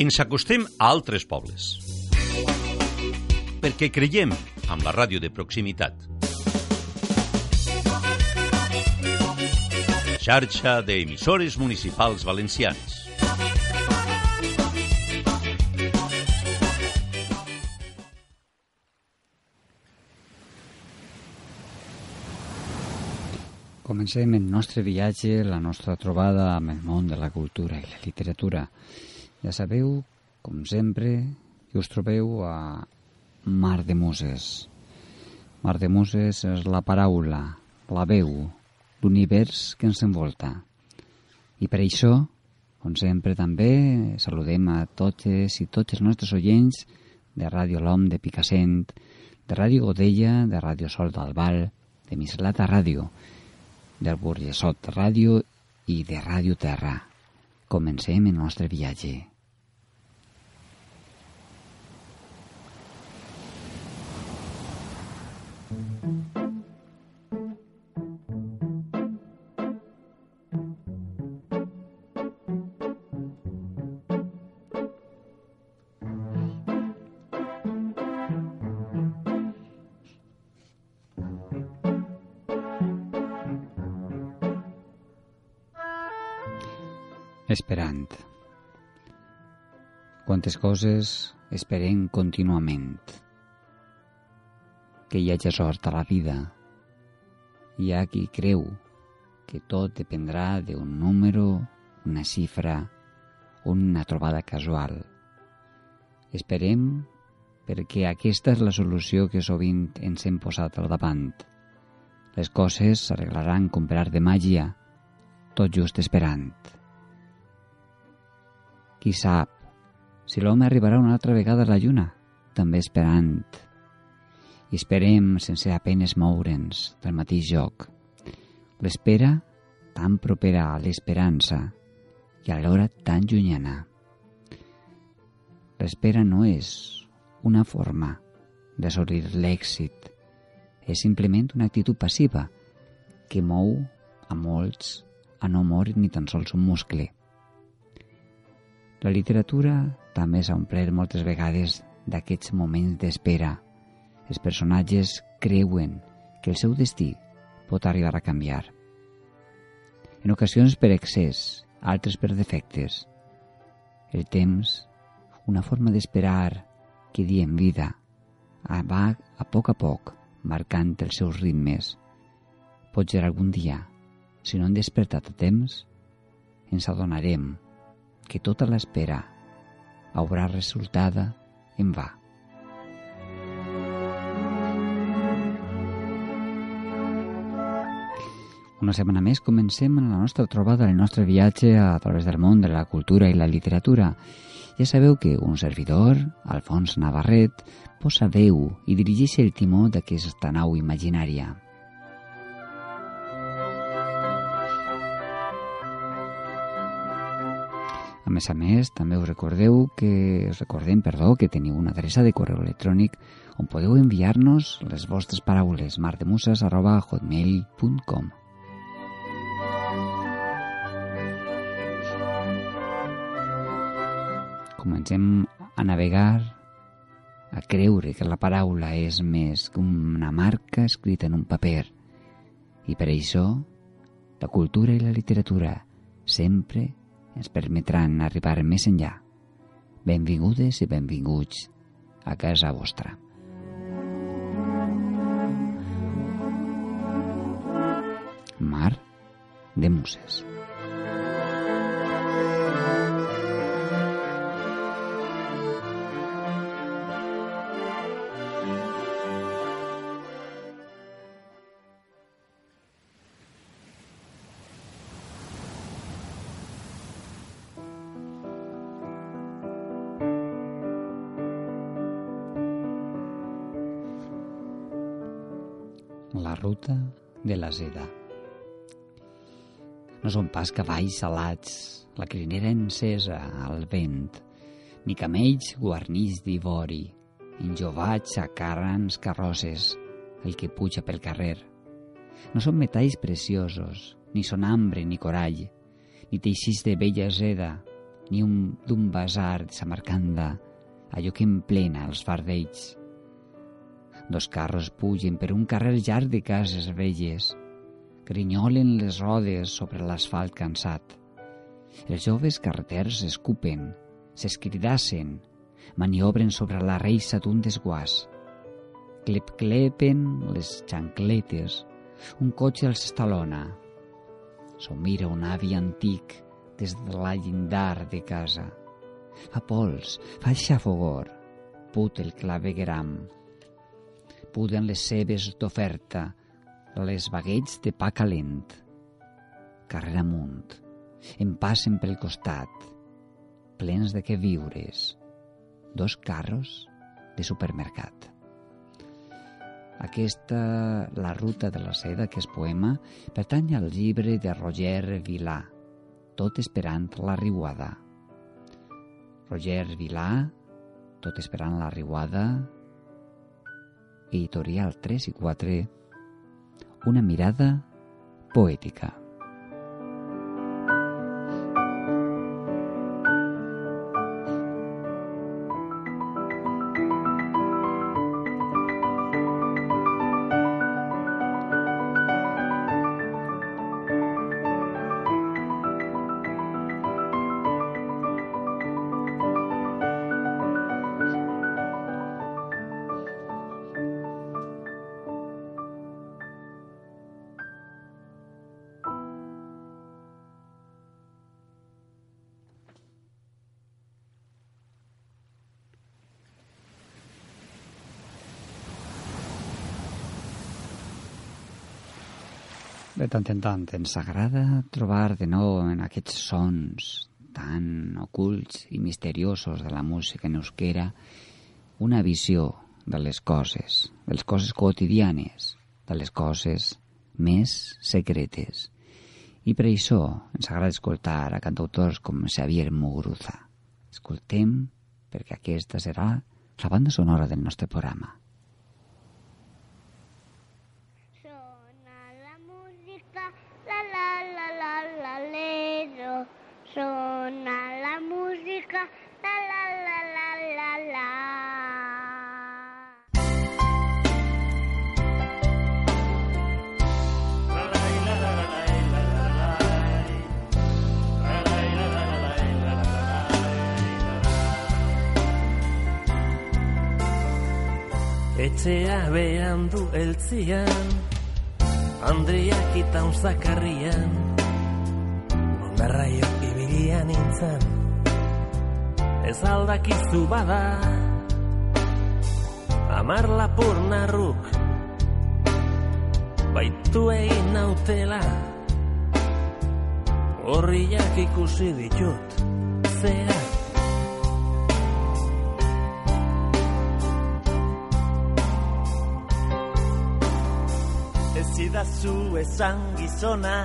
Ens acostem a altres pobles. Perquè creiem amb la ràdio de proximitat. Xarxa d'emissores municipals valencians. Comencem el nostre viatge, la nostra trobada amb el món de la cultura i la literatura. Ja sabeu, com sempre, que us trobeu a Mar de Muses. Mar de Muses és la paraula, la veu, l'univers que ens envolta. I per això, com sempre també, saludem a totes i tots els nostres oients de Ràdio L'Hom de Picassent, de Ràdio Godella, de Ràdio Sol d'Albal, de Mislata Ràdio, del Burgesot Ràdio i de Ràdio Terra. Comencem el nostre viatge. Esperant. Quantes coses esperem contínuament. Que hi hagi sort a la vida. Hi ha qui creu que tot dependrà d'un número, una xifra, una trobada casual. Esperem perquè aquesta és la solució que sovint ens hem posat al davant. Les coses s'arreglaran com per art de màgia, tot just esperant. Qui sap, si l'home arribarà una altra vegada a la lluna, també esperant. I esperem sense apenes moure'ns del mateix joc. L'espera tan propera a l'esperança i alhora tan llunyana. L'espera no és una forma d'assolir l'èxit, és simplement una actitud passiva que mou a molts a no moure ni tan sols un muscle. La literatura també s'ha omplert moltes vegades d'aquests moments d'espera. Els personatges creuen que el seu destí pot arribar a canviar. En ocasions per excés, altres per defectes. El temps, una forma d'esperar que diem vida, va a poc a poc marcant els seus ritmes. Potser algun dia, si no hem despertat a temps, ens adonarem que tota l'espera haurà resultada en va. Una setmana més comencem la nostra trobada, el nostre viatge a través del món de la cultura i la literatura. Ja sabeu que un servidor, Alfons Navarret, posa veu i dirigeix el timó d'aquesta nau imaginària. A més a més, també us recordeu que us recordem, perdó, que teniu una adreça de correu electrònic on podeu enviar-nos les vostres paraules mardemuses@hotmail.com. Comencem a navegar, a creure que la paraula és més que una marca escrita en un paper. I per això, la cultura i la literatura sempre ens permetran arribar més enllà. Benvingudes i benvinguts a casa vostra. Mar de Muses. De la seda. No són pas cavalls salats, la crinera encesa al vent, ni camells guarnits d'ivori, enjovats a carrans carrosses, el que puja pel carrer. No són metalls preciosos, ni són ambre ni corall, ni teixís de bella seda, ni un d'un basar de Samarcanda, allò que emplena els fardells. Dos carros pugen per un carrer llarg de cases velles, grinyolen les rodes sobre l'asfalt cansat. Els joves carreters escupen, s'escridassen, maniobren sobre la reixa d'un desguàs. Clep-clepen les xancletes, un cotxe els estalona. S'ho mira un avi antic des de la llindar de casa. Fa pols, fa xafogor, put el clavegram. Puden les cebes d'oferta, les baguets de pa calent. Carrer amunt, em passen pel costat, plens de què viures. Dos carros de supermercat. Aquesta, La ruta de la seda, que és poema, pertany al llibre de Roger Vilà, Tot esperant la riuada. Roger Vilà, Tot esperant la riuada, editorial 3 i 4, una mirada poètica. De tant en tant ens agrada trobar de nou en aquests sons tan ocults i misteriosos de la música en euskera una visió de les coses, de les coses quotidianes, de les coses més secretes. I per això ens agrada escoltar a cantautors com Xavier Muguruza. Escoltem perquè aquesta serà la banda sonora del nostre programa. La la la la la la. Etxea behan du eltzian, Andriak itaun zakarrian, Ondarraio ibilian nintzen, Ez aldakizu bada, Amar lapur narruk, Baitu egin nautela, Horriak ikusi ditut, Zerak Ez idazu esan gizona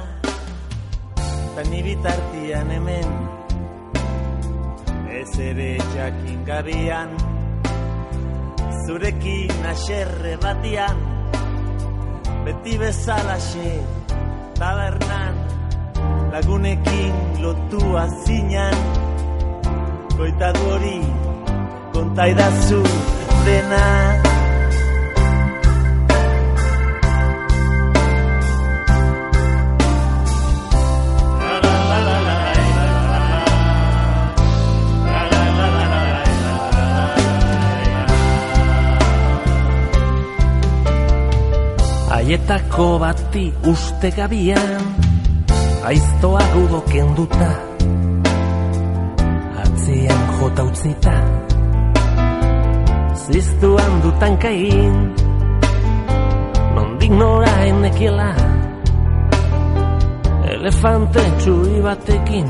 Ta ni bitartian hemen ere jakin gabian Zurekin aserre batian Beti bezalaxe Tabernan Lagunekin lotua zinan. Koitadu hori Kontaidazu dena Aietako bati uste gabian Aiztoa gudo kenduta Atzian jota utzita. Ziztuan dutan kain Nondik nora enekiela Elefante txui batekin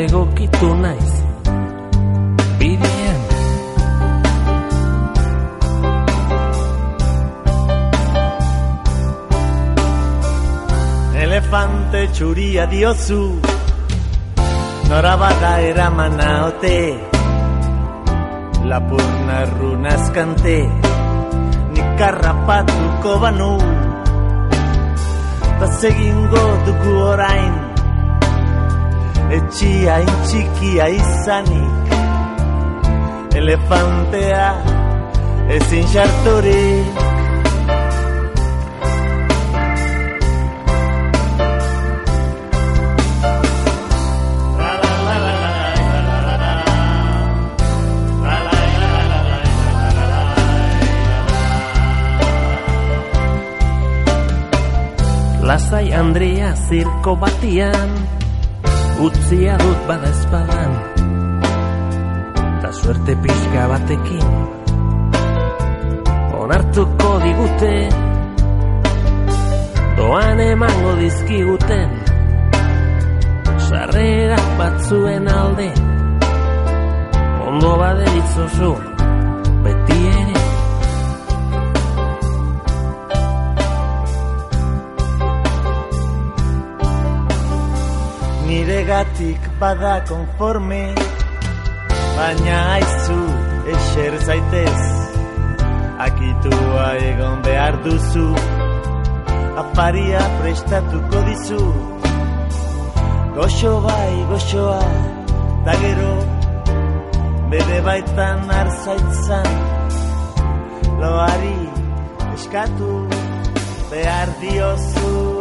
Egokitu naiz Zure txuria diozu Nora bada eramana ote Lapurna runazkante Nik harrapatuko banu Ta segingo dugu orain Etxia intxikia izanik Elefantea ezin xarturik Lasai Andrea zirko batian Utzia dut bada espadan Ta suerte pixka batekin. Onartuko digute Doan emango dizkiguten Sarrera batzuen alde Ondo baderitzozu nire gatik bada konforme Baina aizu eser zaitez Akitua egon behar duzu Afaria prestatuko dizu. Goxo bai, goxoa, da gero Bere baitan arzaitzan Loari eskatu behar diozu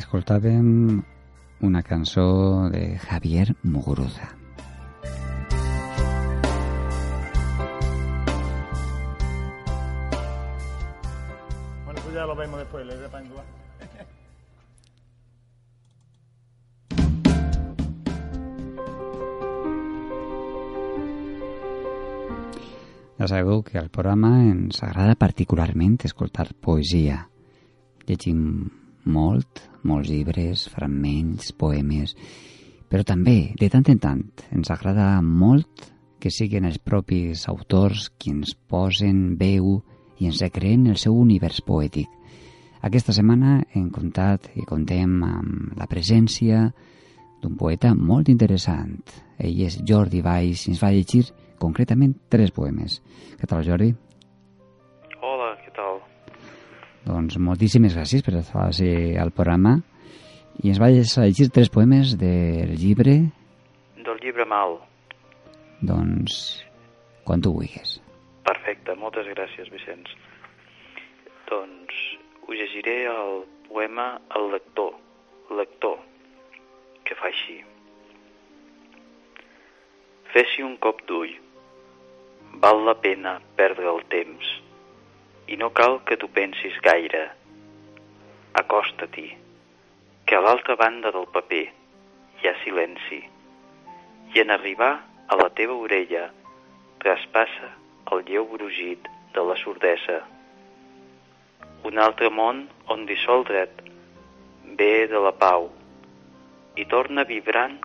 Escoltàvem una cançó de Javier Muguruza. Bueno, pues ya lo vemos después, le para igual. Ja sabeu que al programa ens agrada particularment escoltar poesia. Llegim molt, molts llibres, fragments, poemes, però també, de tant en tant, ens agrada molt que siguin els propis autors qui ens posen veu i ens recreen el seu univers poètic. Aquesta setmana hem comptat i contem amb la presència d'un poeta molt interessant. Ell és Jordi Valls i ens va llegir concretament tres poemes. Què tal, Jordi? Doncs moltíssimes gràcies per estar al programa i ens va llegir tres poemes del llibre Del llibre Mal. doncs quan tu vulguis. Perfecte, moltes gràcies, Vicenç. Doncs us llegiré el poema El lector, lector, que fa així. Fes-hi un cop d'ull. Val la pena perdre el temps. I no cal que tu pensis gaire. Acosta-t'hi, que a l'altra banda del paper hi ha silenci. I en arribar a la teva orella traspassa el lleu brugit de la sordesa. Un altre món on dissoldre't ve de la pau i torna vibrant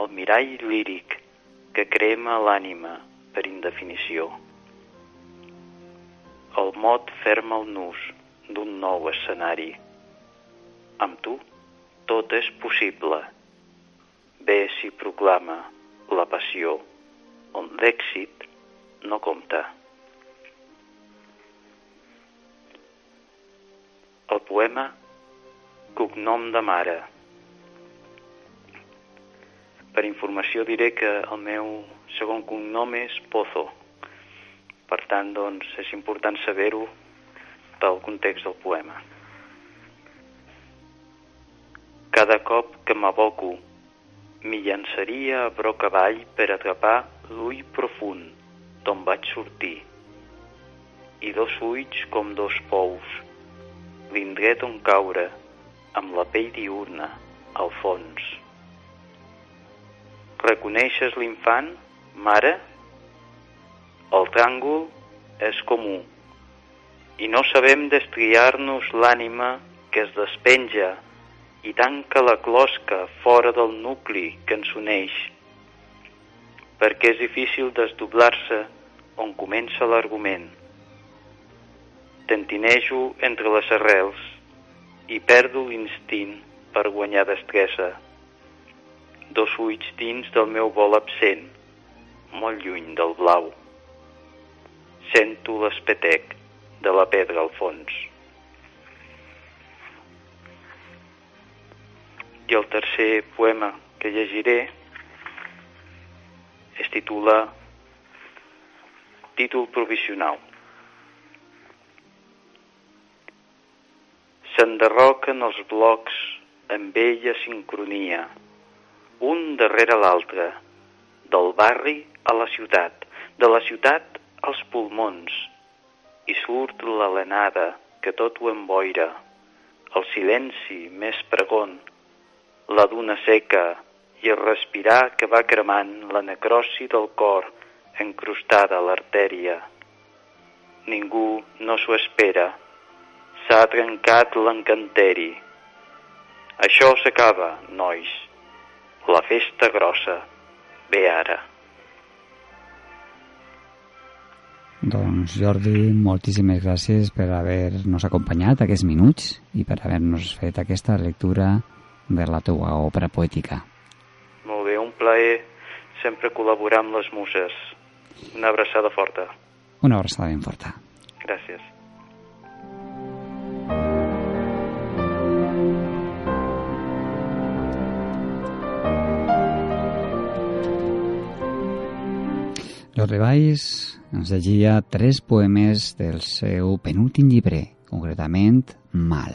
el mirall líric que crema l'ànima per indefinició. El mot ferma el nus d'un nou escenari. Amb tu tot és possible. Bé s'hi proclama la passió, on l'èxit no compta. El poema Cognom de mare. Per informació diré que el meu segon cognom és Pozo. Per tant, doncs, és important saber-ho pel context del poema. Cada cop que m'aboco, m'hi llançaria a broc avall per atrapar l'ull profund d'on vaig sortir. I dos ulls com dos pous, l'indret on caure, amb la pell diurna, al fons. Reconeixes l'infant, mare? El tràngol és comú i no sabem destriar-nos l'ànima que es despenja i tanca la closca fora del nucli que ens uneix, perquè és difícil desdoblar-se on comença l'argument. Tentinejo entre les arrels i perdo l'instint per guanyar destresa. Dos ulls dins del meu vol absent, molt lluny del blau. Sento l'espetec de la pedra al fons. I el tercer poema que llegiré es titula Títol provisional. S'enderroquen els blocs amb bella sincronia, un darrere l'altre, del barri a la ciutat, de la ciutat als pulmons, i surt l'alenada que tot ho emboira, el silenci més pregon, la duna seca i el respirar que va cremant la necrosi del cor encrustada a l'artèria. Ningú no s'ho espera. S'ha trencat l'encanteri. Això s'acaba, nois. La festa grossa ve ara. Doncs Jordi, moltíssimes gràcies per haver-nos acompanyat aquests minuts i per haver-nos fet aquesta lectura de la teua òpera poètica. Molt bé, un plaer sempre col·laborar amb les muses. Una abraçada forta. Una abraçada ben forta. Gràcies. Valls ens llegia tres poemes del seu penúltim llibre, concretament Mal.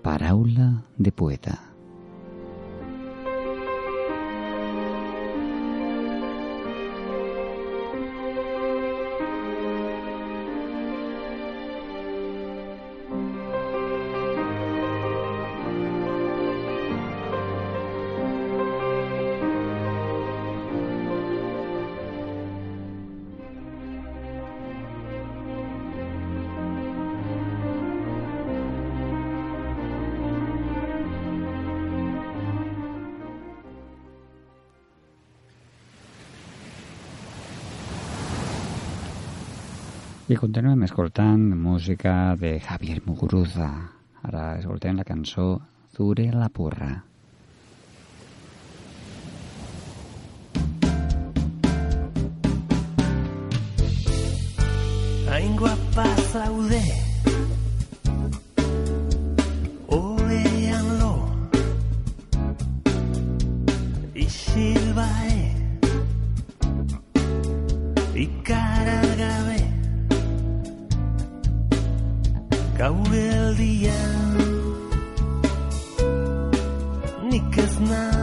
Paraula de poeta. Continuem escoltant música de Javier Muguruza. Ara escoltem la cançó Zure la porra. Gaureldian Nik ez nahi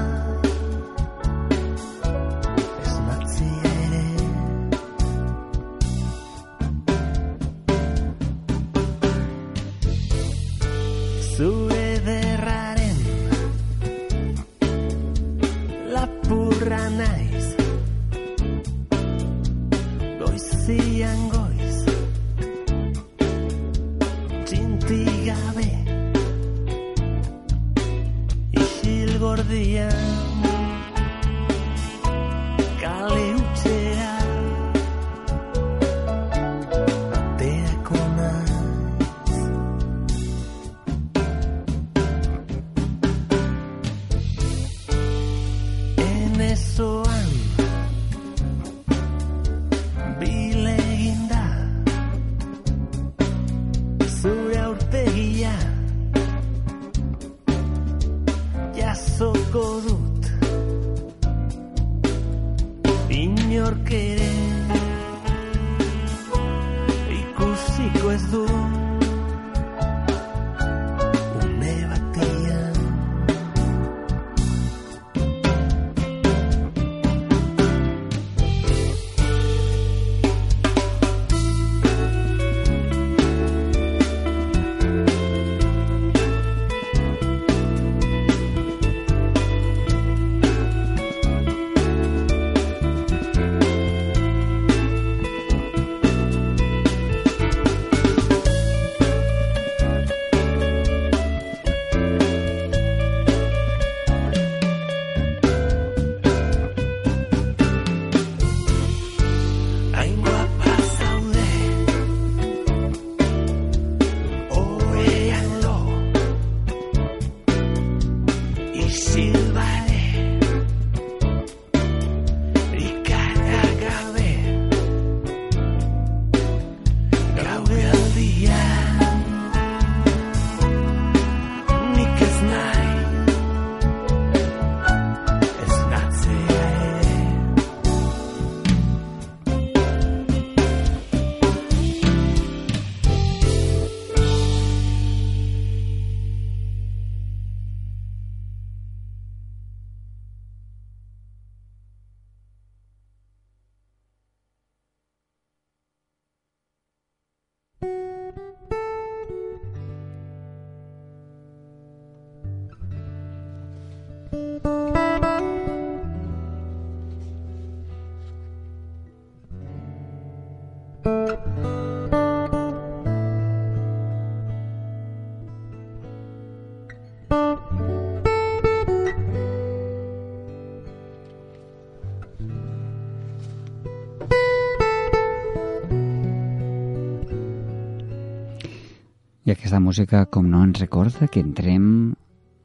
aquesta música, com no, ens recorda que entrem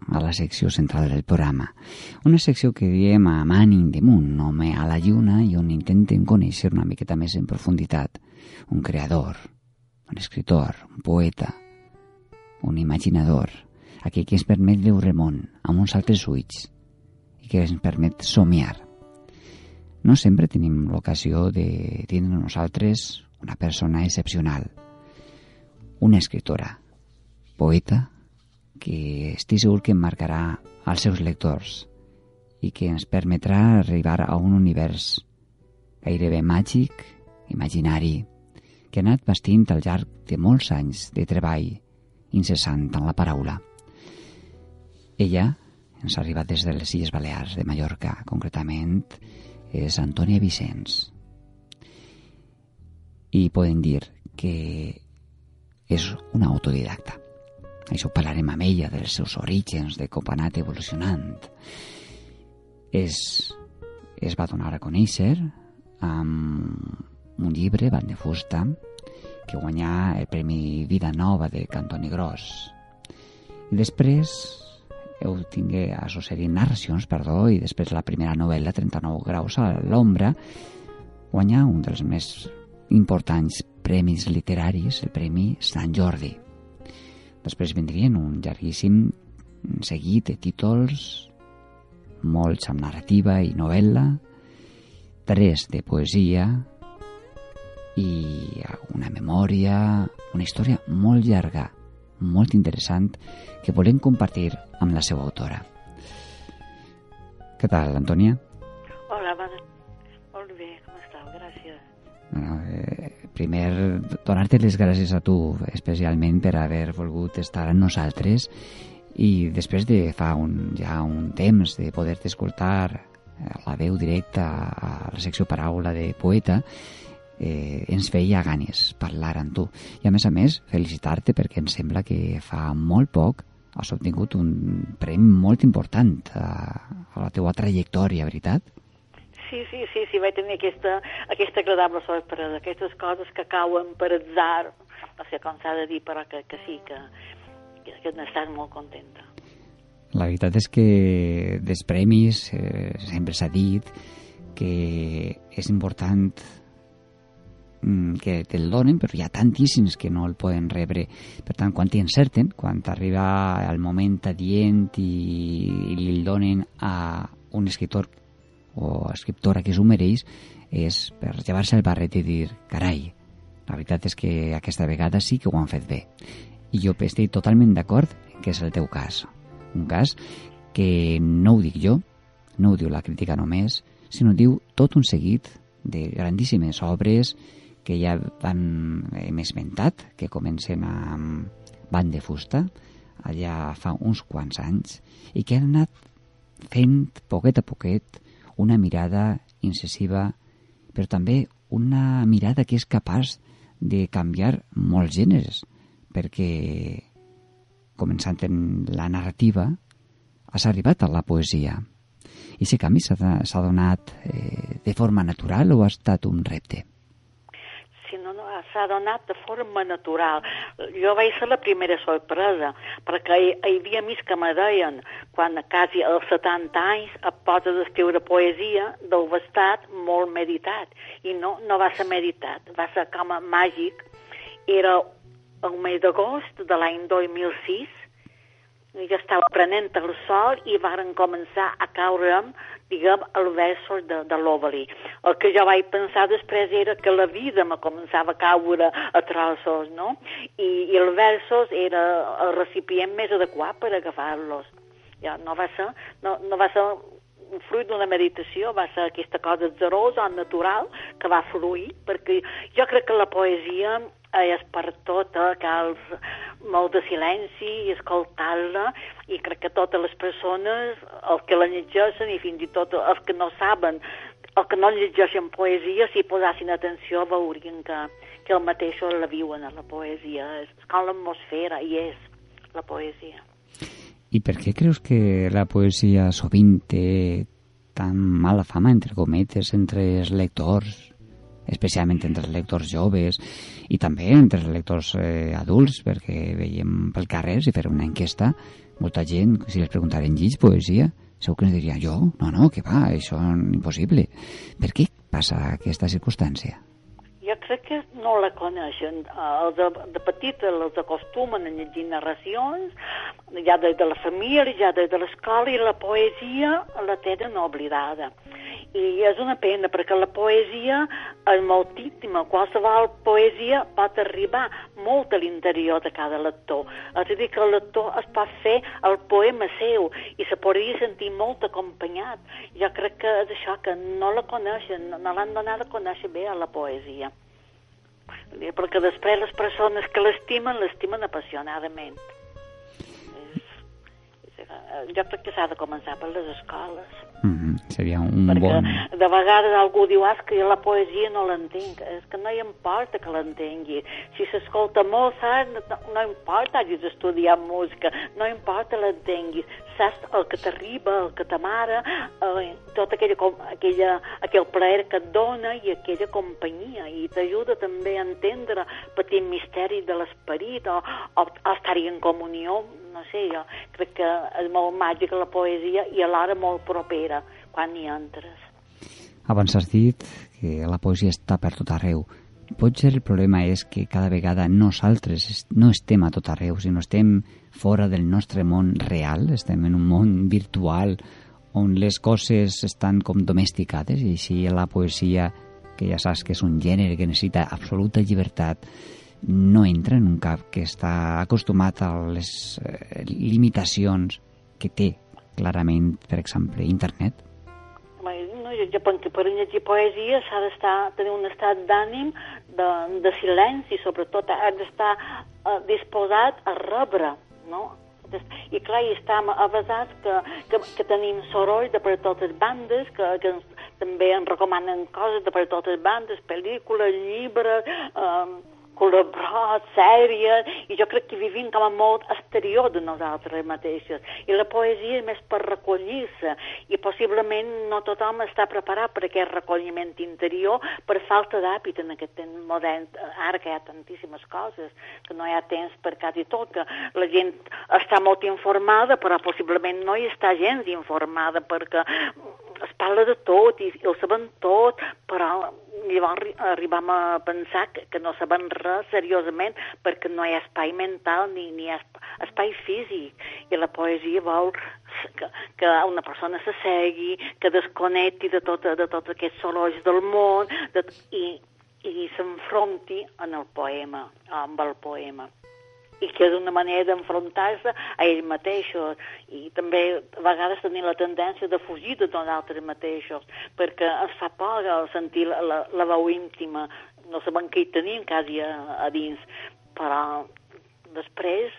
a la secció central del programa. Una secció que diem a Man de Moon, home a la lluna, i on intentem conèixer una miqueta més en profunditat un creador, un escritor, un poeta, un imaginador, aquell que ens permet veure món amb uns altres ulls i que ens permet somiar. No sempre tenim l'ocasió de tindre nosaltres una persona excepcional, una escritora, poeta, que estic segur que marcarà als seus lectors i que ens permetrà arribar a un univers gairebé màgic, imaginari, que ha anat bastint al llarg de molts anys de treball incessant en la paraula. Ella ens ha arribat des de les Illes Balears de Mallorca, concretament és Antònia Vicenç. I podem dir que és una autodidacta. Això parlarem amb ella dels seus orígens, de com ha anat evolucionant. És, es va donar a conèixer amb un llibre, Van de Fusta, que guanyà el Premi Vida Nova de Cantoni Gros. I després heu tingué a succeir narracions, perdó, i després la primera novel·la, 39 graus a l'ombra, guanyà un dels més importants premis literaris, el Premi Sant Jordi. Després vindrien un llarguíssim seguit de títols, molts amb narrativa i novel·la, tres de poesia i una memòria, una història molt llarga, molt interessant, que volem compartir amb la seva autora. Què tal, Antònia? Hola, bona... molt bé, com estàu? Gràcies. Bueno, eh, primer, donar-te les gràcies a tu, especialment per haver volgut estar amb nosaltres i després de fa un, ja un temps de poder-te escoltar la veu directa a la secció paraula de poeta, eh, ens feia ganes parlar amb tu. I a més a més, felicitar-te perquè em sembla que fa molt poc has obtingut un premi molt important a, a la teua trajectòria, veritat? Sí, sí, sí, sí, vaig tenir aquesta, aquesta agradable sorpresa, aquestes coses que cauen per atzar, no sé com s'ha de dir, però que, que sí, que, que, que n'estàs molt contenta. La veritat és que dels premis eh, sempre s'ha dit que és important mm, que te'l donen, però hi ha tantíssims que no el poden rebre. Per tant, quan t'hi encerten, quan t'arriba el moment adient i, i li el donen a un escriptor o escriptora que s'ho mereix, és per llevar-se el barret i dir, carai, la veritat és que aquesta vegada sí que ho han fet bé. I jo estic totalment d'acord que és el teu cas. Un cas que no ho dic jo, no ho diu la crítica només, sinó diu tot un seguit de grandíssimes obres que ja vam, hem esmentat, que comencen amb Van de Fusta, allà fa uns quants anys, i que han anat fent poquet a poquet una mirada incisiva, però també una mirada que és capaç de canviar molts gèneres, perquè començant en la narrativa, has arribat a la poesia. I aquest canvi s'ha donat eh, de forma natural o ha estat un repte? S'ha donat de forma natural. Jo vaig ser la primera sorpresa, perquè hi, hi havia amics que me deien, quan quasi als 70 anys et poses a escriure poesia, deu estat molt meditat. I no, no va ser meditat, va ser com a màgic. Era el mes d'agost de l'any 2006, jo estava prenent el sol i varen començar a caure'm, diguem, els versos de, de l'Ovali. El que jo vaig pensar després era que la vida me començava a caure a trossos, no? I, i els versos era el recipient més adequat per agafar-los. Ja, no va ser, no, no va ser fruit d'una meditació, va ser aquesta cosa zerosa, natural, que va fluir, perquè jo crec que la poesia és per tot, eh? cal molt de silenci i escoltar-la i crec que totes les persones, els que la llegeixen i fins i tot els que no saben, els que no llegeixen poesia, si posassin atenció veurien que, que el mateix la viuen a la poesia. És com l'atmosfera i és la poesia. I per què creus que la poesia sovint té tan mala fama, entre cometes, entre els lectors, especialment entre els lectors joves i també entre els lectors eh, adults, perquè veiem pel carrer, si fer una enquesta, molta gent, si els preguntaren llig poesia, segur que ens diria jo, no, no, que va, això és impossible. Per què passa aquesta circumstància? Jo crec que no la coneixen. Els de, de petita els acostumen a llegir narracions, ja des de la família, ja des de l'escola, i la poesia la tenen oblidada i és una pena perquè la poesia és molt íntima, qualsevol poesia pot arribar molt a l'interior de cada lector. És a dir, que el lector es pot fer el poema seu i se podria sentir molt acompanyat. Jo crec que és això, que no la coneixen, no l'han donat a conèixer bé a la poesia. Perquè després les persones que l'estimen, l'estimen apassionadament. És, jo crec que s'ha de començar per les escoles Mm -hmm. Seria un Perquè bon... de vegades algú diu ah, és que la poesia no l'entenc. És que no hi importa que l'entengui. Si s'escolta Mozart, no, no importa hagis estudiat música, no importa l'entenguis. Saps el que t'arriba, el que t'amara, eh, tot aquella, aquella, aquell plaer que et dona i aquella companyia. I t'ajuda també a entendre petit misteri de l'esperit o, o, o estar-hi en comunió no sé, jo crec que és molt màgica la poesia i alhora molt propera quan hi entres. Abans has dit que la poesia està per tot arreu. Potser el problema és que cada vegada nosaltres no estem a tot arreu, sinó estem fora del nostre món real, estem en un món virtual on les coses estan com domesticades i així la poesia, que ja saps que és un gènere que necessita absoluta llibertat, no entra en un cap que està acostumat a les eh, limitacions que té clarament, per exemple, internet? No, jo, jo penso que per llegir poesia s'ha d'estar tenir un estat d'ànim de, de silenci, sobretot ha d'estar eh, disposat a rebre, no? I clar, hi estem avasats que, que, que tenim soroll de per totes bandes, que, que ens, també ens recomanen coses de per totes bandes, pel·lícules, llibres... Eh, col·laborar, sèria, i jo crec que vivim com a molt exterior de nosaltres mateixes. I la poesia és més per recollir-se, i possiblement no tothom està preparat per aquest recolliment interior per falta d'hàbit en aquest temps modern, ara que hi ha tantíssimes coses, que no hi ha temps per quasi tot, que la gent està molt informada, però possiblement no hi està gens informada perquè es parla de tot i, i ho sabem tot, però llavors arribam a pensar que, que no sabem res seriosament perquè no hi ha espai mental ni, ni hi ha espai físic. I la poesia vol que, que una persona s'assegui, que desconnecti de tot, de tots aquests sorolls del món de, i, i s'enfronti en el poema, amb el poema i que és una manera d'enfrontar-se a ells mateixos. I també a vegades tenir la tendència de fugir de nosaltres mateixos perquè ens fa por sentir la, la, la veu íntima. No sabem què hi tenim quasi a, a dins. Però després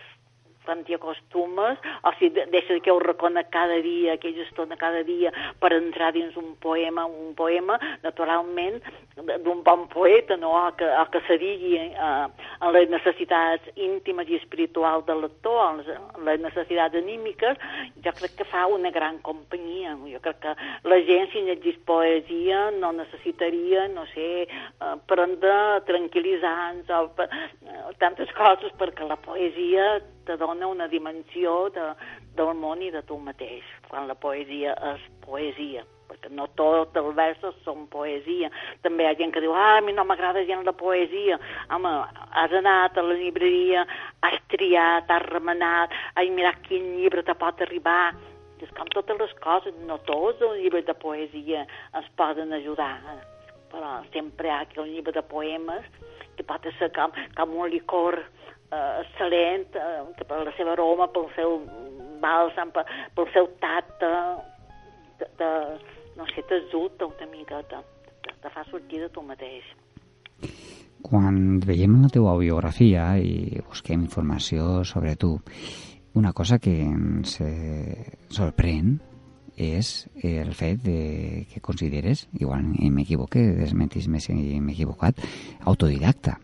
quan t'hi acostumes, o si de- deixes aquell reconec cada dia, aquella estona cada dia per entrar dins un poema, un poema, naturalment, d'un bon poeta, no?, o que, o que se digui eh, en les necessitats íntimes i espirituals del lector, en les, necessitats anímiques, jo crec que fa una gran companyia. Jo crec que la gent, si llegís poesia, no necessitaria, no sé, eh, prendre tranquil·litzants o eh, tantes coses, perquè la poesia te dona una dimensió de, del món i de tu mateix, quan la poesia és poesia perquè no tots els versos són poesia. També hi ha gent que diu, ah, a mi no m'agrada gent la poesia. Home, has anat a la llibreria, has triat, has remenat, has mirat quin llibre te pot arribar. És com totes les coses, no tots els llibres de poesia ens poden ajudar, però sempre hi ha aquell llibre de poemes que pot ser com, com un licor eh, excel·lent, eh, per la seva aroma, pel seu bàlsam, pel, pel seu tacte, de, de, no sé, t'ajuda una mica, te, te, fa sortir de tu mateix. Quan veiem la teua biografia i busquem informació sobre tu, una cosa que ens eh, sorprèn és el fet de que consideres, igual m'equivoque, desmentis-me si m'he equivocat, autodidacta,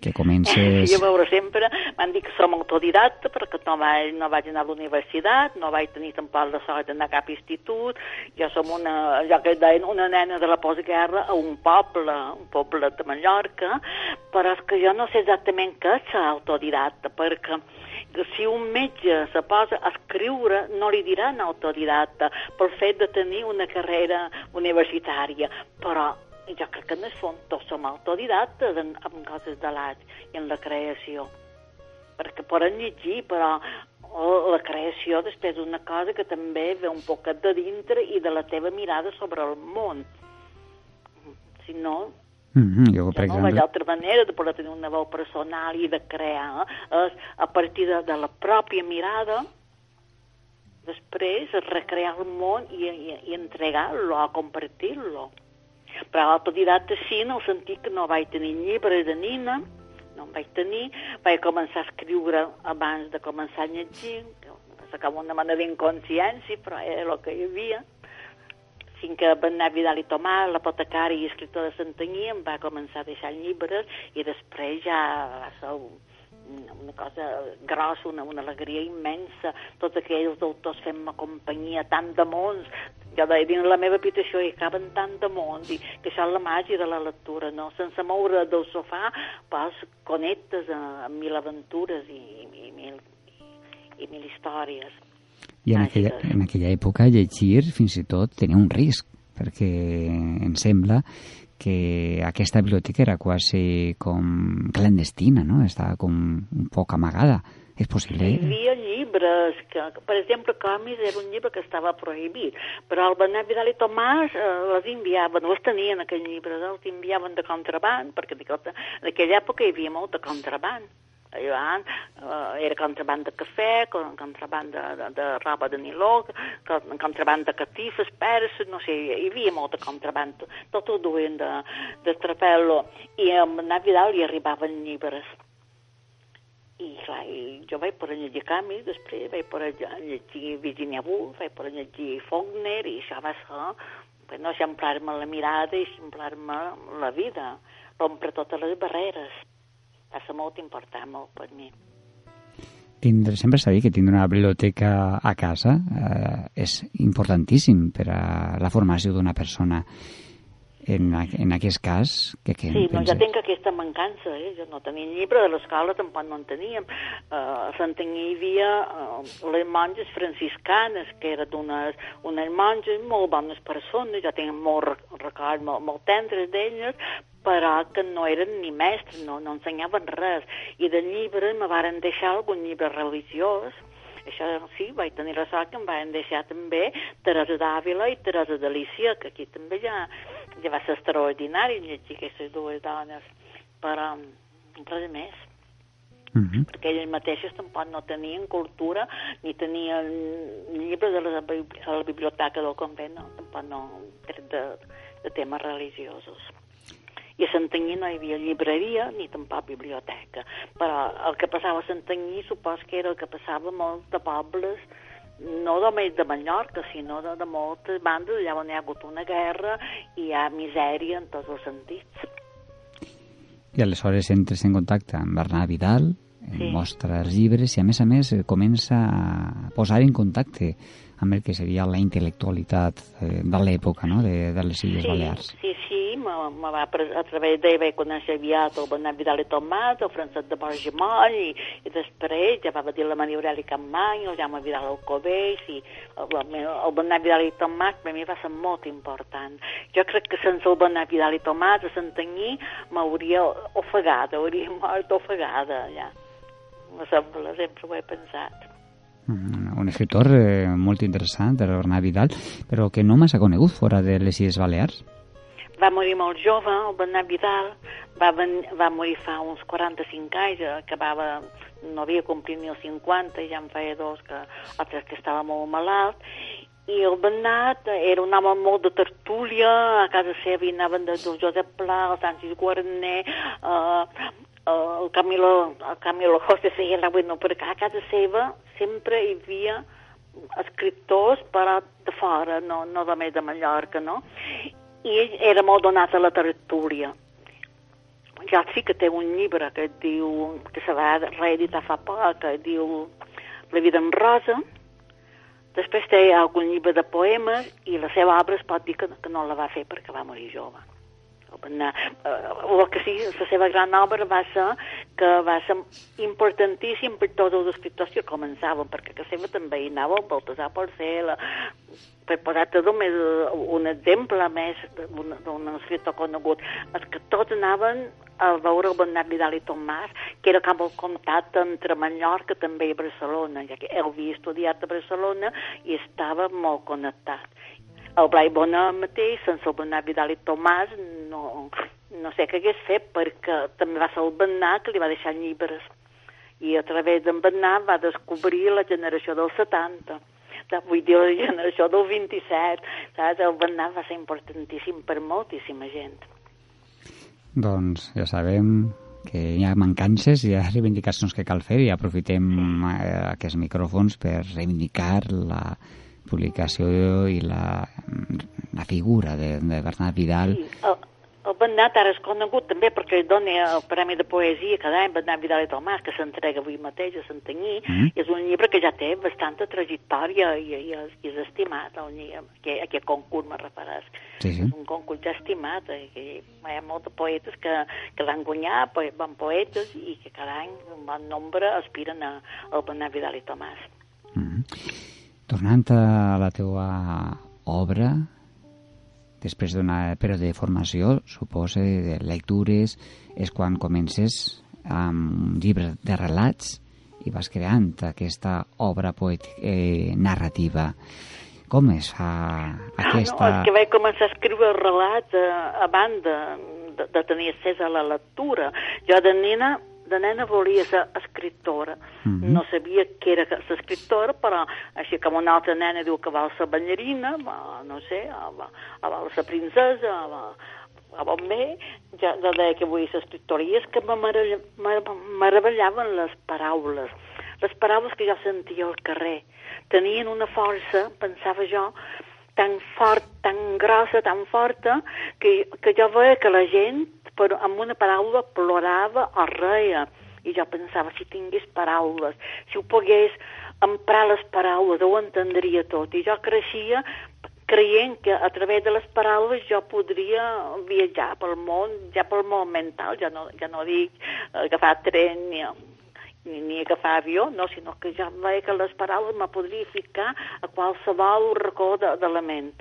que comences... Jo, veure, sempre m'han dit que som autodidacta perquè no vaig, no vaig anar a la universitat, no vaig tenir tampoc la sort d'anar a cap institut, jo som una, allò que deien, una nena de la postguerra a un poble, un poble de Mallorca, però és que jo no sé exactament què és autodidacta, perquè si un metge se posa a escriure, no li diran autodidacta pel fet de tenir una carrera universitària, però jo crec que en el fons tots som autodidactes en, en coses de l'art i en la creació. Perquè poden llegir, però la creació després és una cosa que també ve un poquet de dintre i de la teva mirada sobre el món. Si no, Mm -hmm, jo, per no exemple... veig altra manera de poder tenir una veu personal i de crear és a partir de, de la pròpia mirada després recrear el món i, i, i entregar-lo, a compartir-lo. Però l'autodidacte sí, en el sentit que no vaig tenir llibres de nina, no en vaig tenir, vaig començar a escriure abans de començar a llegir, com una mena d'inconsciència, però era el que hi havia fins que Bernat Vidal i Tomàs, l'apotecari i escriptor de Santanyí, em va començar a deixar llibres i després ja va ser una, una cosa grossa, una, una alegria immensa, tots aquells autors fent-me companyia, tant de mons, jo deia, dins la meva habitació hi caben tant de mons, i que això és la màgia de la lectura, no? Sense moure del sofà, pues, connectes a, a mil aventures i, i, i, mil, i, i mil històries. I en aquella, en aquella època llegir fins i tot tenia un risc, perquè em sembla que aquesta biblioteca era quasi com clandestina, no? Estava com un poc amagada. És possible? Hi havia llibres, que, per exemple, còmics era un llibre que estava prohibit, però el Benet Vidal i Tomàs eh, les enviaven, els tenien aquells llibres, els enviaven de contraband, perquè en aquella època hi havia molt de contraband. Allà, eh, era contraband de cafè, contraband de, de, de roba de niló, contraband de catifes, perses, no sé, hi havia molt de contraband, tot ho duien de, de trapel·lo, i a Navidad li arribaven llibres. I, clar, i jo vaig poder llegir Camus, després vaig poder llegir Virginia Woolf, vaig poder llegir Faulkner, i això va ser, bueno, eixamplar-me la mirada i eixamplar-me la vida, rompre totes les barreres ser molt important molt per mi. Tindre, sempre s'ha dit que tindre una biblioteca a casa eh, és importantíssim per a la formació d'una persona. En, en aquest cas, que, que Sí, no, jo tinc aquesta mancança, eh? jo no tenia llibre, de l'escola tampoc no en teníem. Uh, a Santanyí hi havia uh, les monges franciscanes, que eren unes, unes monges molt bones persones, jo tinc molt records molt, molt tendres d'elles, però que no eren ni mestres, no, no ensenyaven res. I de llibres me varen deixar algun llibre religiós, això sí, vaig tenir la sort que em van deixar també Teresa d'Àvila i Teresa d'Alicia, que aquí també ja, ja va ser extraordinari llegir aquestes dues dones, però res més. Uh -huh. perquè elles mateixes tampoc no tenien cultura ni tenien llibres de la, a la biblioteca del convent, no, tampoc no, de, de temes religiosos. I a Santanyí no hi havia llibreria ni tampoc biblioteca. Però el que passava a Santanyí supos que era el que passava molt de pobles no només de Mallorca, sinó de, de moltes bandes allà on hi ha hagut una guerra i hi ha misèria en tots els sentits. I aleshores entres en contacte amb Bernat Vidal, sí. mostra els llibres i a més a més comença a posar en contacte amb el que seria la intel·lectualitat eh, de l'època no? de, de les Illes sí, Balears. Sí, sí, me, va, a través d'ell vaig conèixer aviat el Bernat Vidal i Tomàs, el Francesc de Borgemoll, i, i després ja va dir la Maria Aurelia Campmany, el Jaume Vidal Alcobeix, i el, el Bernat Vidal i Tomàs per mi va ser molt important. Jo crec que sense el Bernat Vidal i Tomàs a Santanyí m'hauria ofegada, hauria mort ofegada, ja. Me sembla, sempre ho he pensat. Mm, un escritor eh, molt interessant, el Bernat Vidal, però que no massa conegut fora de les Illes Balears. Va morir molt jove, el Bernat Vidal, va, ven, va morir fa uns 45 anys, acabava, no havia complit ni els 50, ja en feia dos que, altres que estava molt malalt, i el Bernat era un home molt de tertúlia, a casa seva hi anaven de, Josep Pla, el Sancis Guarner, eh, el Camilo, el Camilo José la bueno, perquè a casa seva sempre hi havia escriptors però de fora, no, no només de Mallorca, no? I ell era molt donat a la tertúlia. Ja sí que té un llibre que diu, que se va reeditar fa poc, que diu La vida en rosa, després té algun llibre de poemes i la seva obra es pot dir que, que no la va fer perquè va morir jove anar, eh, el que sí, la seva gran obra va ser que va ser importantíssim per tots els escriptors que començaven, perquè que seva també hi anava Baltasar Porcel, per posar-te només un exemple més d'un escriptor conegut, és que tots anaven a veure el Bernat Vidal i Tomàs, que era com el comtat entre Mallorca també i Barcelona, ja que ell havia estudiat a Barcelona i estava molt connectat el Blai Bona mateix, sense el Bernat Vidal i Tomàs, no, no sé què hagués fet, perquè també va ser el Bernat que li va deixar llibres. I a través d'en Bernat va descobrir la generació del 70 vull dir, la generació del 27, saps? El Bernat va ser importantíssim per moltíssima gent. Doncs ja sabem que hi ha mancances, hi ha reivindicacions que cal fer i aprofitem eh, aquests micròfons per reivindicar la, publicació i la, la figura de, de Bernat Vidal. Sí, el, el Bernat ara és conegut també perquè dona el Premi de Poesia cada any Bernat Vidal i Tomàs, que s'entrega avui mateix a Santanyí, mm -hmm. i és un llibre que ja té bastanta trajectòria i, i, és, i és estimat, el, aquest, aquest concurs me referàs. Sí, sí. És un concurs ja estimat, i que hi ha molts poetes que, que l'han guanyat, bon poetes, i que cada any un bon nombre aspiren a, al Bernat Vidal i Tomàs. Mm -hmm. Tornant a la teua obra, després d'una període de formació, suposa, de lectures, és quan comences amb un llibre de relats i vas creant aquesta obra poètica, eh, narrativa. Com es fa aquesta... Ah, no, és que vaig començar a escriure relats eh, a banda de, de tenir accés a la lectura. Jo de nena de nena volia ser escriptora. Mm -hmm. No sabia que era escriptora, però així com una altra nena diu que vol ser ballarina, va, no sé, va, vol ser princesa, va, a bon bé, ja, ja deia que volia ser escriptora. I és que me meravellaven les paraules. Les paraules que jo sentia al carrer tenien una força, pensava jo, tan fort, tan grossa, tan forta, que, que jo veia que la gent però amb una paraula plorava o reia. I jo pensava, si tingués paraules, si ho pogués emprar les paraules, ho entendria tot. I jo creixia creient que a través de les paraules jo podria viatjar pel món, ja pel món mental, ja no, ja no dic agafar tren ni, ni, ni agafar avió, no, sinó que ja veia que les paraules me podria ficar a qualsevol racó de, de la ment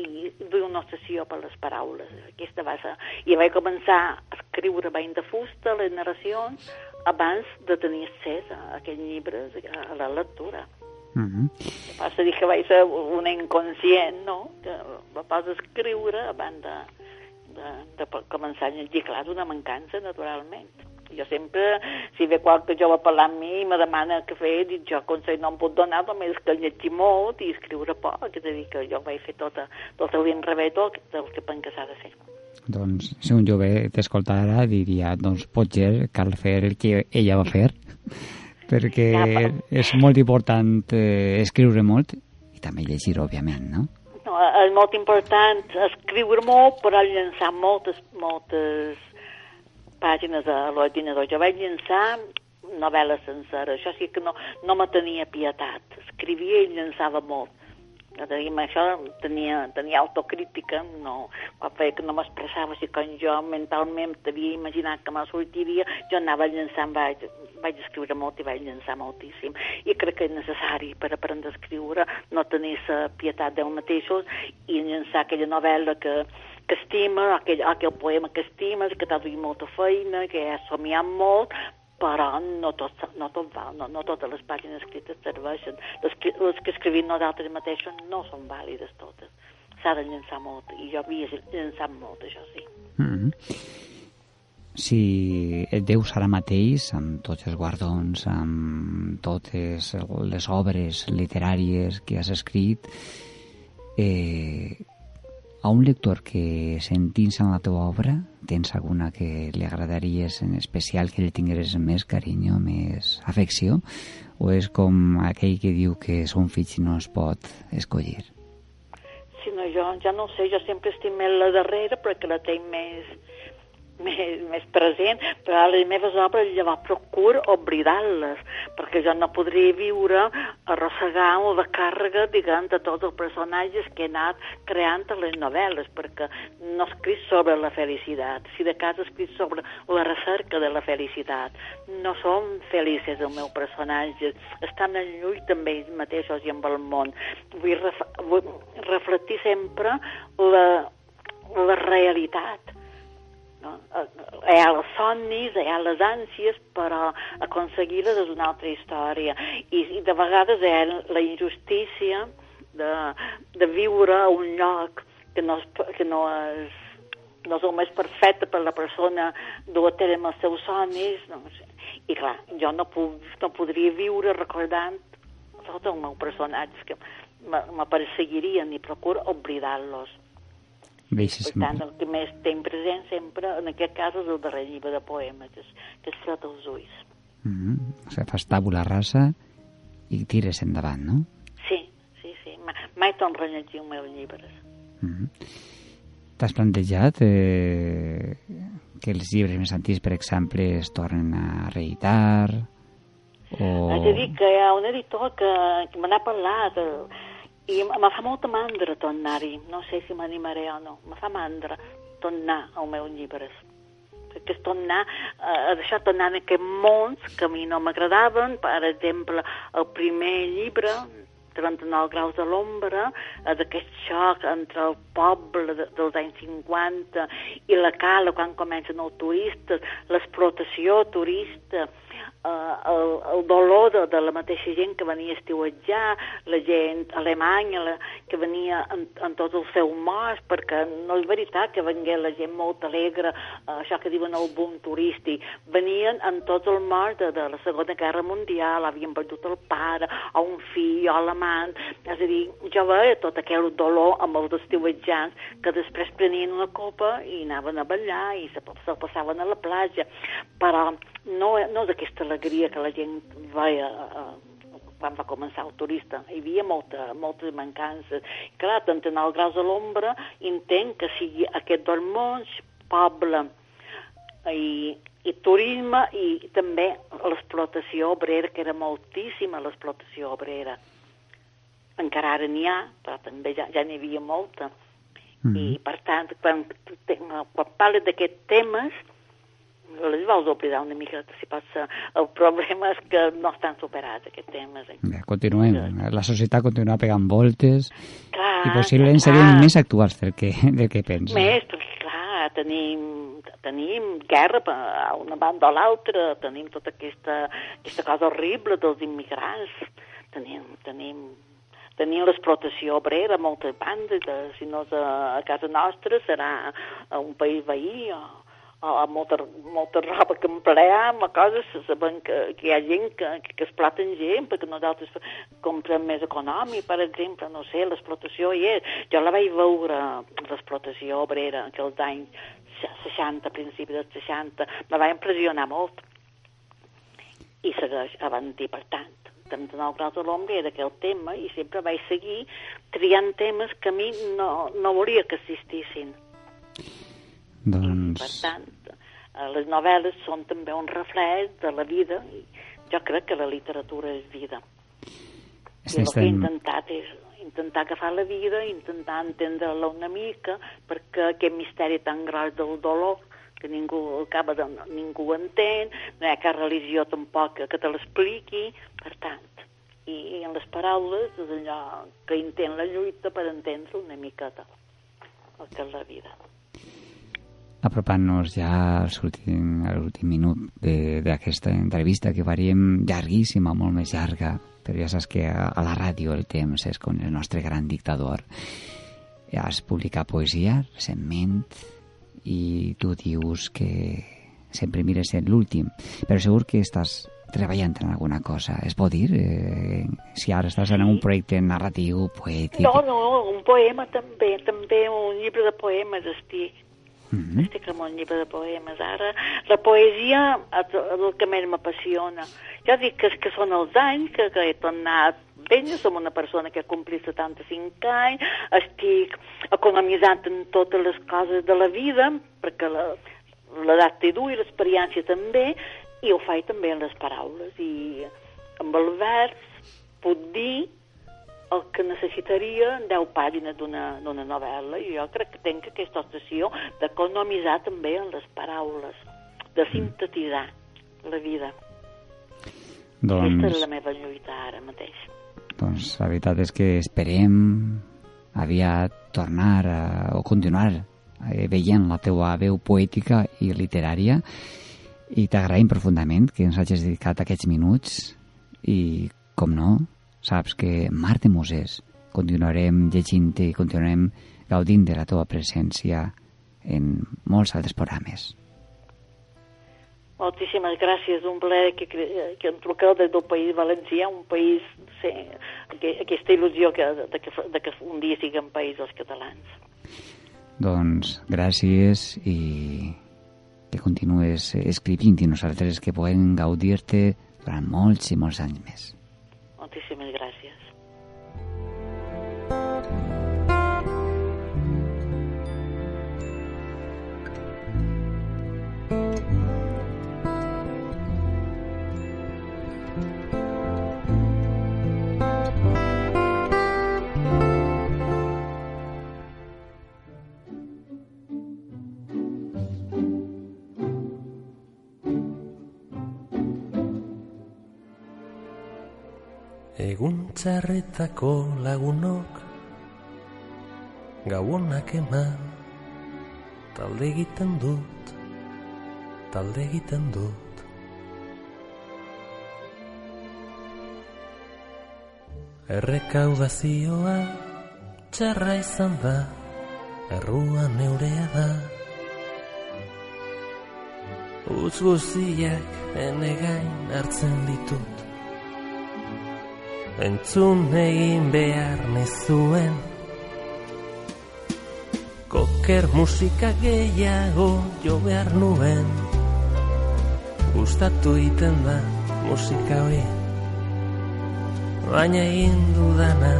i duia una obsessió per les paraules. Aquesta va ser... I vaig començar a escriure bany de fusta, les narracions, abans de tenir accés a aquests llibres, a la lectura. Mm -hmm. Passa dir que vaig ser una inconscient, no? Que va pas escriure abans de, de, de començar a llegir. Clar, d'una mancança, naturalment. Jo sempre, si ve qualque jove parlar amb mi i me demana què fer, dic jo consell no em puc donar, només que llegir molt i escriure poc, és a dir, que jo vaig fer tota, tot el revés del, del que penso que s'ha de fer. Doncs si un jove t'escoltara diria doncs potser cal fer el que ella va fer perquè Ja, però- és molt important eh, escriure molt i també llegir, òbviament, no? No, és molt important escriure molt, però llançar moltes, moltes pàgines a l'ordinador. Jo vaig llançar novel·les senceres, això sí que no, no me tenia pietat. Escrivia i llançava molt. Dic, això tenia, tenia autocrítica, no, quan feia que no m'expressava, si quan jo mentalment havia imaginat que me sortiria, jo anava llançant, vaig, vaig escriure molt i vaig llançar moltíssim. I crec que és necessari per aprendre a escriure no tenir la pietat d'ell mateixos i llançar aquella novel·la que, que estima, aquell, aquell poema que estimes, que t'ha duit molta feina, que has somiat molt, però no tot, no tot val, no, no totes les pàgines escrites serveixen. Les les que escrivim nosaltres mateixos no són vàlides totes. S'ha de llançar molt, i jo havia llançat molt, això sí. Mm -hmm. Si deus ara mateix, amb tots els guardons, amb totes les obres literàries que has escrit, eh, a un lector que sentint-se en la teva obra, tens alguna que li agradaries en especial que li tingueres més carinyo, més afecció, o és com aquell que diu que són fills i no es pot escollir? Si no, jo ja no sé, jo sempre estimé la darrera perquè la tinc més, més, més present, però les meves obres llavors procuro oblidar-les, perquè jo no podria viure arrossegant la càrrega, diguem, de tots els personatges que he anat creant a les novel·les, perquè no escric sobre la felicitat, si de cas escric sobre la recerca de la felicitat. No són felices els meus personatges, estan en lluita amb ells mateixos i amb el món. Vull, ref vull reflectir sempre la, la realitat no? Hi ha els somnis, hi ha les ànsies, però aconseguir-les és una altra història. I, i de vegades hi ha la injustícia de, de viure a un lloc que no és, que no és, no és el més perfecte per la persona dur a terme els seus somnis. No? I clar, jo no, puc, no podria viure recordant tots els meus personatges que me, me perseguirien i procuro oblidar-los. Deixa Per tant, el que més tenc present sempre, en aquest cas, és el darrer llibre de poemes, que és, que és Fred als ulls. Mm -hmm. O sigui, fas tabula rasa i tires endavant, no? Sí, sí, sí. Ma, mai torno a els meus llibres. Mm -hmm. T'has plantejat eh, que els llibres més antics, per exemple, es tornen a reeditar? O... Haig de dir que hi ha un editor que, que me n'ha parlat eh, i em fa molta mandra tornar-hi. No sé si m'animaré o no. Me fa mandra tornar als meus llibres perquè és tornar eh, deixar tornar en aquests mons que a mi no m'agradaven, per exemple, el primer llibre, 39 graus de l'ombra, eh, d'aquest xoc entre el poble de, dels anys 50 i la cala quan comencen els turistes, l'explotació turista, eh, el, el dolor de, de la mateixa gent que venia a estiuetjar, la gent alemanya la, que venia en, en tots els seus morts, perquè no és veritat que vengué la gent molt alegre, eh, això que diuen el boom turístic, venien en tots els morts de, de la Segona Guerra Mundial, havien perdut el pare, o un fill, o l'amant, és a dir, jo veia tot aquell dolor amb els estiuetjants que després prenien una copa i anaven a ballar i se, se passaven a la platja, però no, no és aquesta alegria que la gent veia eh, quan va començar el turista. Hi havia molta, moltes mancances. Clar, 39 graus a l'ombra, entenc que sigui aquest dos mons, poble i, i turisme i també l'explotació obrera, que era moltíssima l'explotació obrera. Encara ara n'hi ha, però també ja, ja n'hi havia molta. Mm -hmm. I, per tant, quan, quan parles d'aquests temes, les vols oblidar una mica si ser. El problema és que no estan superats aquests temes. Ja, continuem. La societat continua pegant voltes clar, i possiblement clar. serien més actuals del que, del que pensa. Més, perquè clar, tenim, tenim guerra a una banda o l'altra, tenim tota aquesta, aquesta cosa horrible dels immigrants, tenim, tenim tenim l'explotació obrera a moltes bandes, de, si no és a, a casa nostra serà a un país veí o, o molta, molta roba que empleam, o coses, sabem que, que hi ha gent que, que, que exploten gent, perquè nosaltres comprem més econòmic, per exemple, no sé, l'explotació hi és. Jo la vaig veure, l'explotació obrera, aquells anys 60, principis dels 60, me va impressionar molt. I segueix avanti, per tant tant en el Grau de l'Ombra era aquell tema i sempre vaig seguir triant temes que a mi no, no volia que existissin. Doncs... Per tant, eh, les novel·les són també un reflex de la vida i jo crec que la literatura és vida. I el que he intentat és intentar agafar la vida, intentar entendre-la una mica, perquè aquest misteri tan gros del dolor que ningú acaba de, ningú entén, no hi ha cap religió tampoc que te l'expliqui, per tant, i en les paraules és allò que intent la lluita per entendre una miqueta el que és la vida apropant-nos ja al últim, a l'últim minut d'aquesta entrevista que faríem llarguíssima, molt més llarga, però ja saps que a, a la ràdio el temps és com el nostre gran dictador. Has publicat poesia recentment i tu dius que sempre mires l'últim, però segur que estàs treballant en alguna cosa. Es pot dir? Eh, si ara estàs en un projecte narratiu, poètic... No, no, un poema també, també un llibre de poemes estic Mm -hmm. Estic amb un llibre de poemes ara. La poesia és el que més m'apassiona. Jo dic que, que són els anys que, que he tornat vella, som una persona que ha complit 75 anys, estic economitzant en totes les coses de la vida, perquè l'edat té dur i l'experiència també, i ho faig també en les paraules. I amb el vers puc dir el que necessitaria 10 pàgines d'una novel·la i jo crec que tinc aquesta obsessió d'economitzar també en les paraules, de sintetitzar la vida. Doncs... Aquesta és la meva lluita ara mateix. Doncs la veritat és que esperem aviat tornar a, o continuar eh, veient la teua veu poètica i literària i t'agraïm profundament que ens hagis dedicat aquests minuts i, com no, saps que Mar de Moses continuarem llegint i continuarem gaudint de la teva presència en molts altres programes. Moltíssimes gràcies, un plaer que, que em truqueu des del País Valencià, un país, sí, aquesta il·lusió que, de, que, de que un dia siguem país els catalans. Doncs gràcies i que continues escrivint i nosaltres que podem gaudir-te durant molts i molts anys més. Moltíssimes gràcies. txarretako lagunok gauonak eman talde egiten dut talde egiten dut errekaudazioa txarra izan da errua neurea da Utz guziak enegain hartzen ditut entzun egin behar nezuen Koker musika gehiago jo behar nuen. Gustatu iten da musika hori. Baina egin dudana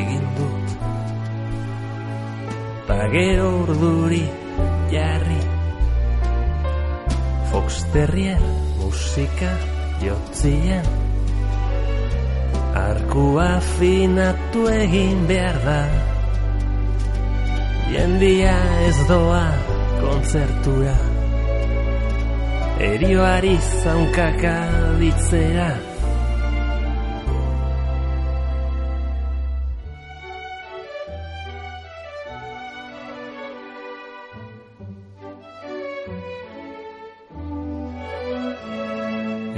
egin dut. Ta gero urduri jarri. Fox Terrier musika jotzien Arkua finatu egin behar da. Jendia ez doa kontzertura Erioari zaunkaka ditzera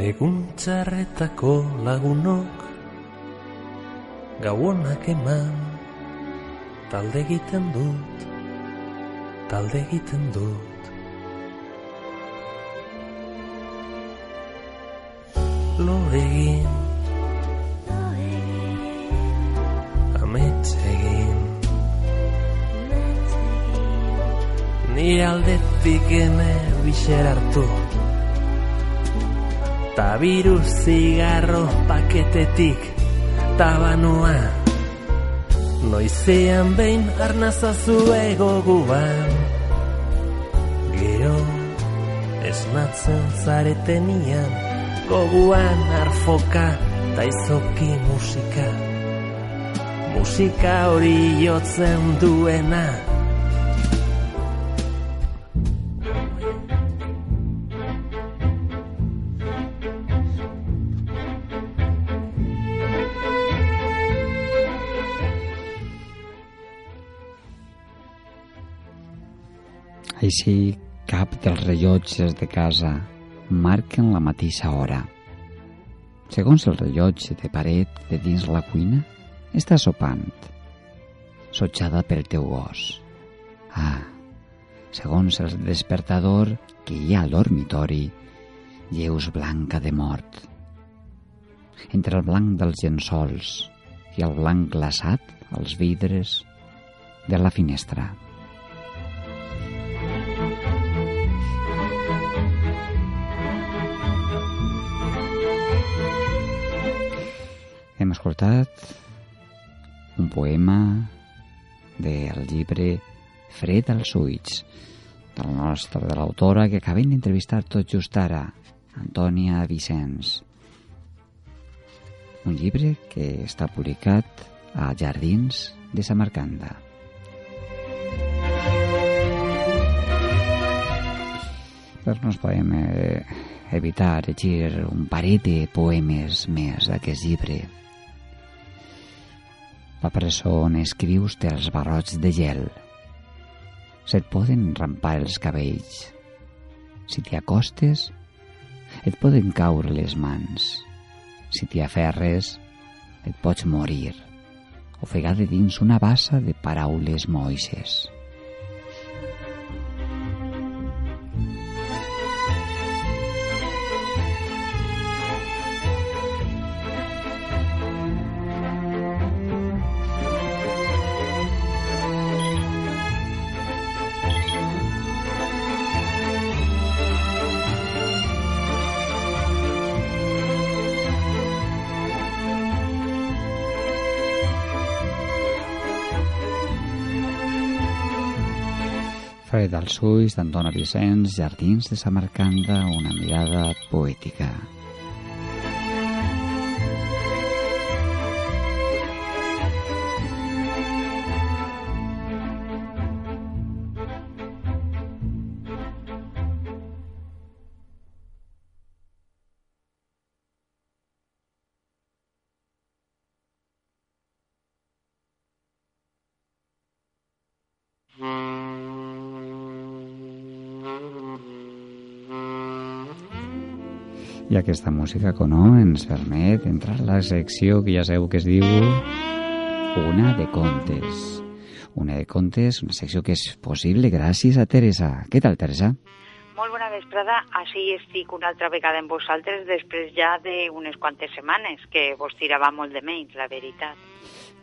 Egun txarretako lagunok gauonak eman talde egiten dut talde egiten dut. Lo egin amets egin. Nire aldetik ene bixer hartu. Tabiru zigarro paketetik tabanoa Noizean behin arnazazu egoguan Gero esnatzen zaretenian Goguan arfoka ta izoki musika. Musika hori jotzen duena Així, cap dels rellotges de casa marquen la mateixa hora. Segons el rellotge de paret de dins la cuina, està sopant, sotjada pel teu gos. Ah, segons el despertador que hi ha al dormitori, lleus blanca de mort. Entre el blanc dels llençols i el blanc glaçat als vidres de la finestra. Hem escoltat un poema del llibre Fred als ulls del nostre, de l'autora que acabem d'entrevistar tot just ara, Antònia Vicenç. Un llibre que està publicat a Jardins de Samarcanda. Però no ens podem eh, evitar llegir un parell de poemes més d'aquest llibre. La presó on escrius té els barrots de gel. Se't poden rampar els cabells. Si t'hi acostes, et poden caure les mans. Si t'hi aferres, et pots morir, ofegada dins una bassa de paraules moixes. Fred als ulls d'Antona Vicenç, Jardins de Samarcanda, una mirada poètica. I aquesta música, com no, ens permet entrar a la secció que ja sabeu que es diu Una de Contes. Una de Contes, una secció que és possible gràcies a Teresa. Què tal, Teresa? Molt bona vesprada. Així estic una altra vegada amb vosaltres després ja d'unes quantes setmanes, que vos tirava molt de menys, la veritat.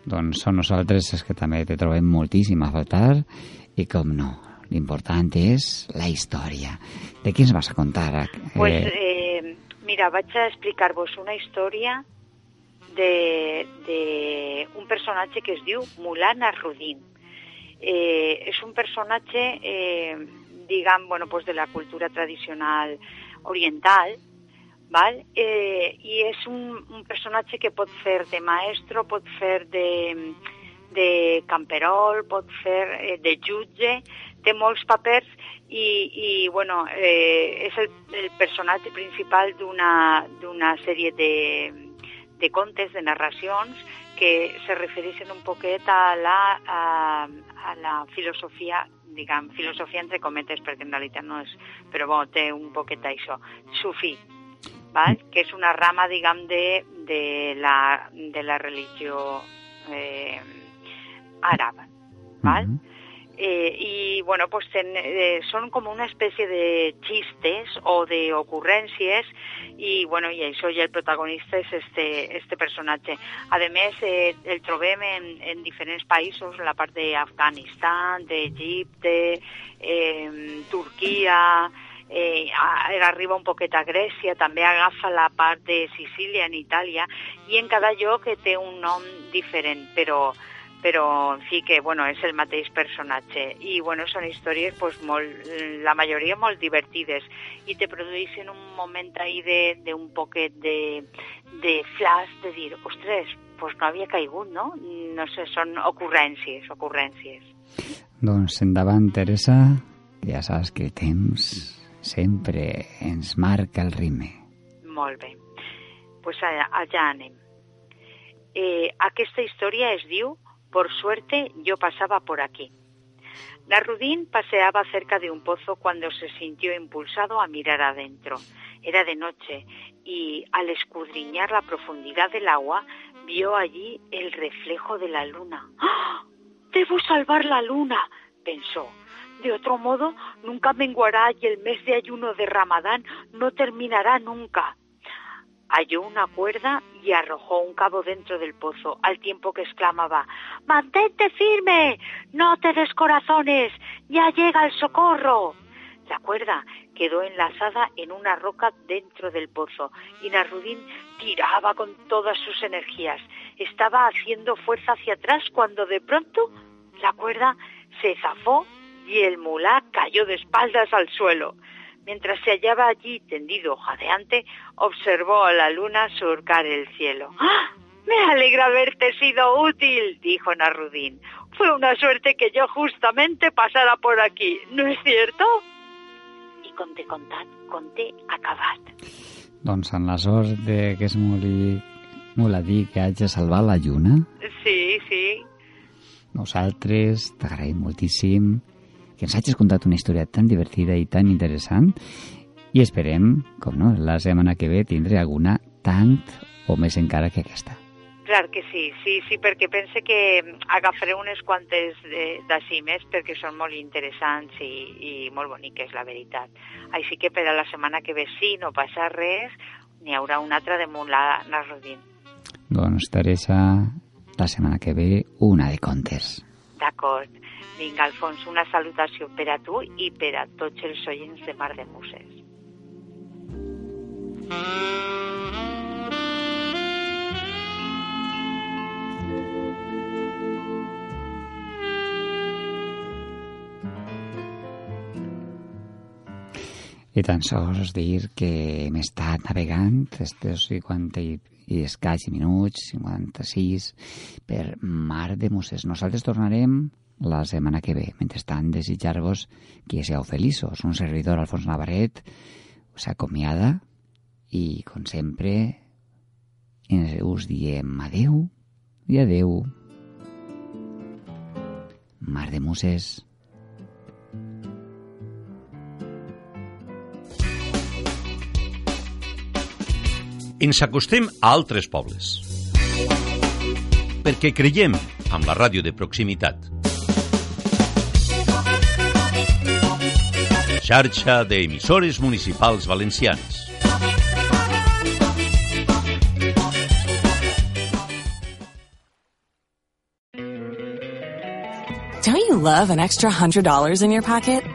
Doncs som nosaltres és que també te trobem moltíssim a faltar i com no, l'important és la història. De què ens vas a contar? Eh, Pues, eh, mira, vaig a explicar-vos una història de, de un personatge que es diu Mulana Rudin. Eh, és un personatge, eh, diguem, bueno, pues de la cultura tradicional oriental, val? Eh, i és un, un personatge que pot fer de maestro, pot fer de, de camperol, pot fer eh, de jutge, té molts papers i, i bueno, eh, és el, el personatge principal d'una sèrie de, de contes, de narracions, que se refereixen un poquet a la, a, a la filosofia, diguem, filosofia entre cometes, perquè en realitat no és, però bon, té un poquet d'això, sufi, val? que és una rama, diguem, de, de, la, de la religió eh, àrab, val? Mhm. Eh, y bueno, pues ten, eh, son como una especie de chistes o de ocurrències i, bueno, i això i el protagonista és este, este personatge. A més, eh, el trobem en, en diferents països, la part d'Afganistan, d'Egipte, eh, Turquia, eh, arriba un poquet a Grècia, també agafa la part de Sicília, en Itàlia, i en cada lloc té un nom diferent, però però en fi que bueno, és el mateix personatge i bueno, són històries pues, molt, la majoria molt divertides i te produeixen un moment ahí d'un poquet de, de flash de dir, ostres, pues no havia caigut, no? No sé, són ocurrències, ocurrències. Doncs endavant, Teresa, ja saps que temps sempre ens marca el ritme. Molt bé. Doncs pues allà, allà anem. Eh, aquesta història es diu Por suerte yo pasaba por aquí. Narudín paseaba cerca de un pozo cuando se sintió impulsado a mirar adentro. Era de noche y al escudriñar la profundidad del agua vio allí el reflejo de la luna. ¡Ah! Debo salvar la luna, pensó. De otro modo, nunca menguará y el mes de ayuno de Ramadán no terminará nunca halló una cuerda y arrojó un cabo dentro del pozo, al tiempo que exclamaba Mantente firme, no te descorazones, ya llega el socorro. La cuerda quedó enlazada en una roca dentro del pozo y Narudín tiraba con todas sus energías. Estaba haciendo fuerza hacia atrás cuando de pronto la cuerda se zafó y el mulá cayó de espaldas al suelo. Mientras se hallaba allí tendido jadeante, observó a la luna surcar el cielo. ¡Ah! Me alegra haberte sido útil, dijo Narudín. Fue una suerte que yo justamente pasara por aquí, ¿no es cierto? I conté contat, conté acabat. Doncs en la sort de que a dir que haig de salvar la lluna. Sí, sí. Nosaltres t'agraïm moltíssim que ens hagis contat una història tan divertida i tan interessant i esperem, com no, la setmana que ve tindré alguna tant o més encara que aquesta. Clar que sí, sí, sí, perquè pense que agafaré unes quantes d'ací més perquè són molt interessants i, i molt boniques, la veritat. Així que per a la setmana que ve, sí, no passa res, n'hi haurà una altra de la Narrodín. Doncs, Teresa, la setmana que ve, una de contes. D'acord. Vinga, Alfons, una salutació per a tu i per a tots els oients de Mar de Muses. I tan sols dir que hem estat navegant estes 50 i, i escaig minuts, 56, per Mar de Muses. Nosaltres tornarem la setmana que ve. Mentrestant, desitjar-vos que sigueu feliços. Un servidor, Alfons Navarret, s'acomiada i, com sempre, us diem adeu i adeu. Mar de Muses. Ens acostem a altres pobles. Perquè creiem amb la ràdio de proximitat. xarxa d'emissores municipals valencians. Don't you love an extra $100 in your pocket?